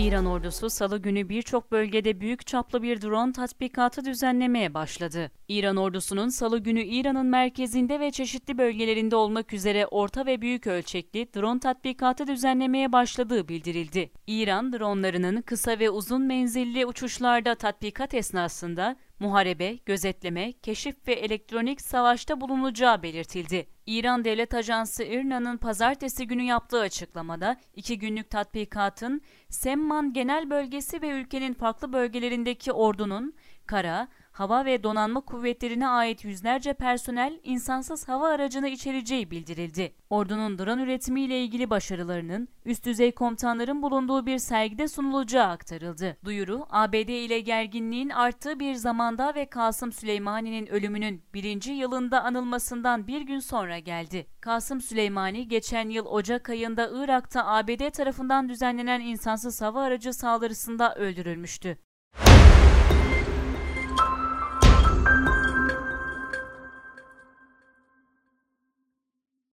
İran ordusu salı günü birçok bölgede büyük çaplı bir drone tatbikatı düzenlemeye başladı. İran ordusunun salı günü İran'ın merkezinde ve çeşitli bölgelerinde olmak üzere orta ve büyük ölçekli drone tatbikatı düzenlemeye başladığı bildirildi. İran dronlarının kısa ve uzun menzilli uçuşlarda tatbikat esnasında muharebe, gözetleme, keşif ve elektronik savaşta bulunacağı belirtildi. İran Devlet Ajansı İRNA'nın pazartesi günü yaptığı açıklamada iki günlük tatbikatın Semman Genel Bölgesi ve ülkenin farklı bölgelerindeki ordunun kara, hava ve donanma kuvvetlerine ait yüzlerce personel insansız hava aracını içereceği bildirildi. Ordunun drone üretimiyle ilgili başarılarının üst düzey komutanların bulunduğu bir sergide sunulacağı aktarıldı. Duyuru, ABD ile gerginliğin arttığı bir zamanda ve Kasım Süleymani'nin ölümünün birinci yılında anılmasından bir gün sonra geldi. Kasım Süleymani geçen yıl Ocak ayında Irak'ta ABD tarafından düzenlenen insansız hava aracı saldırısında öldürülmüştü.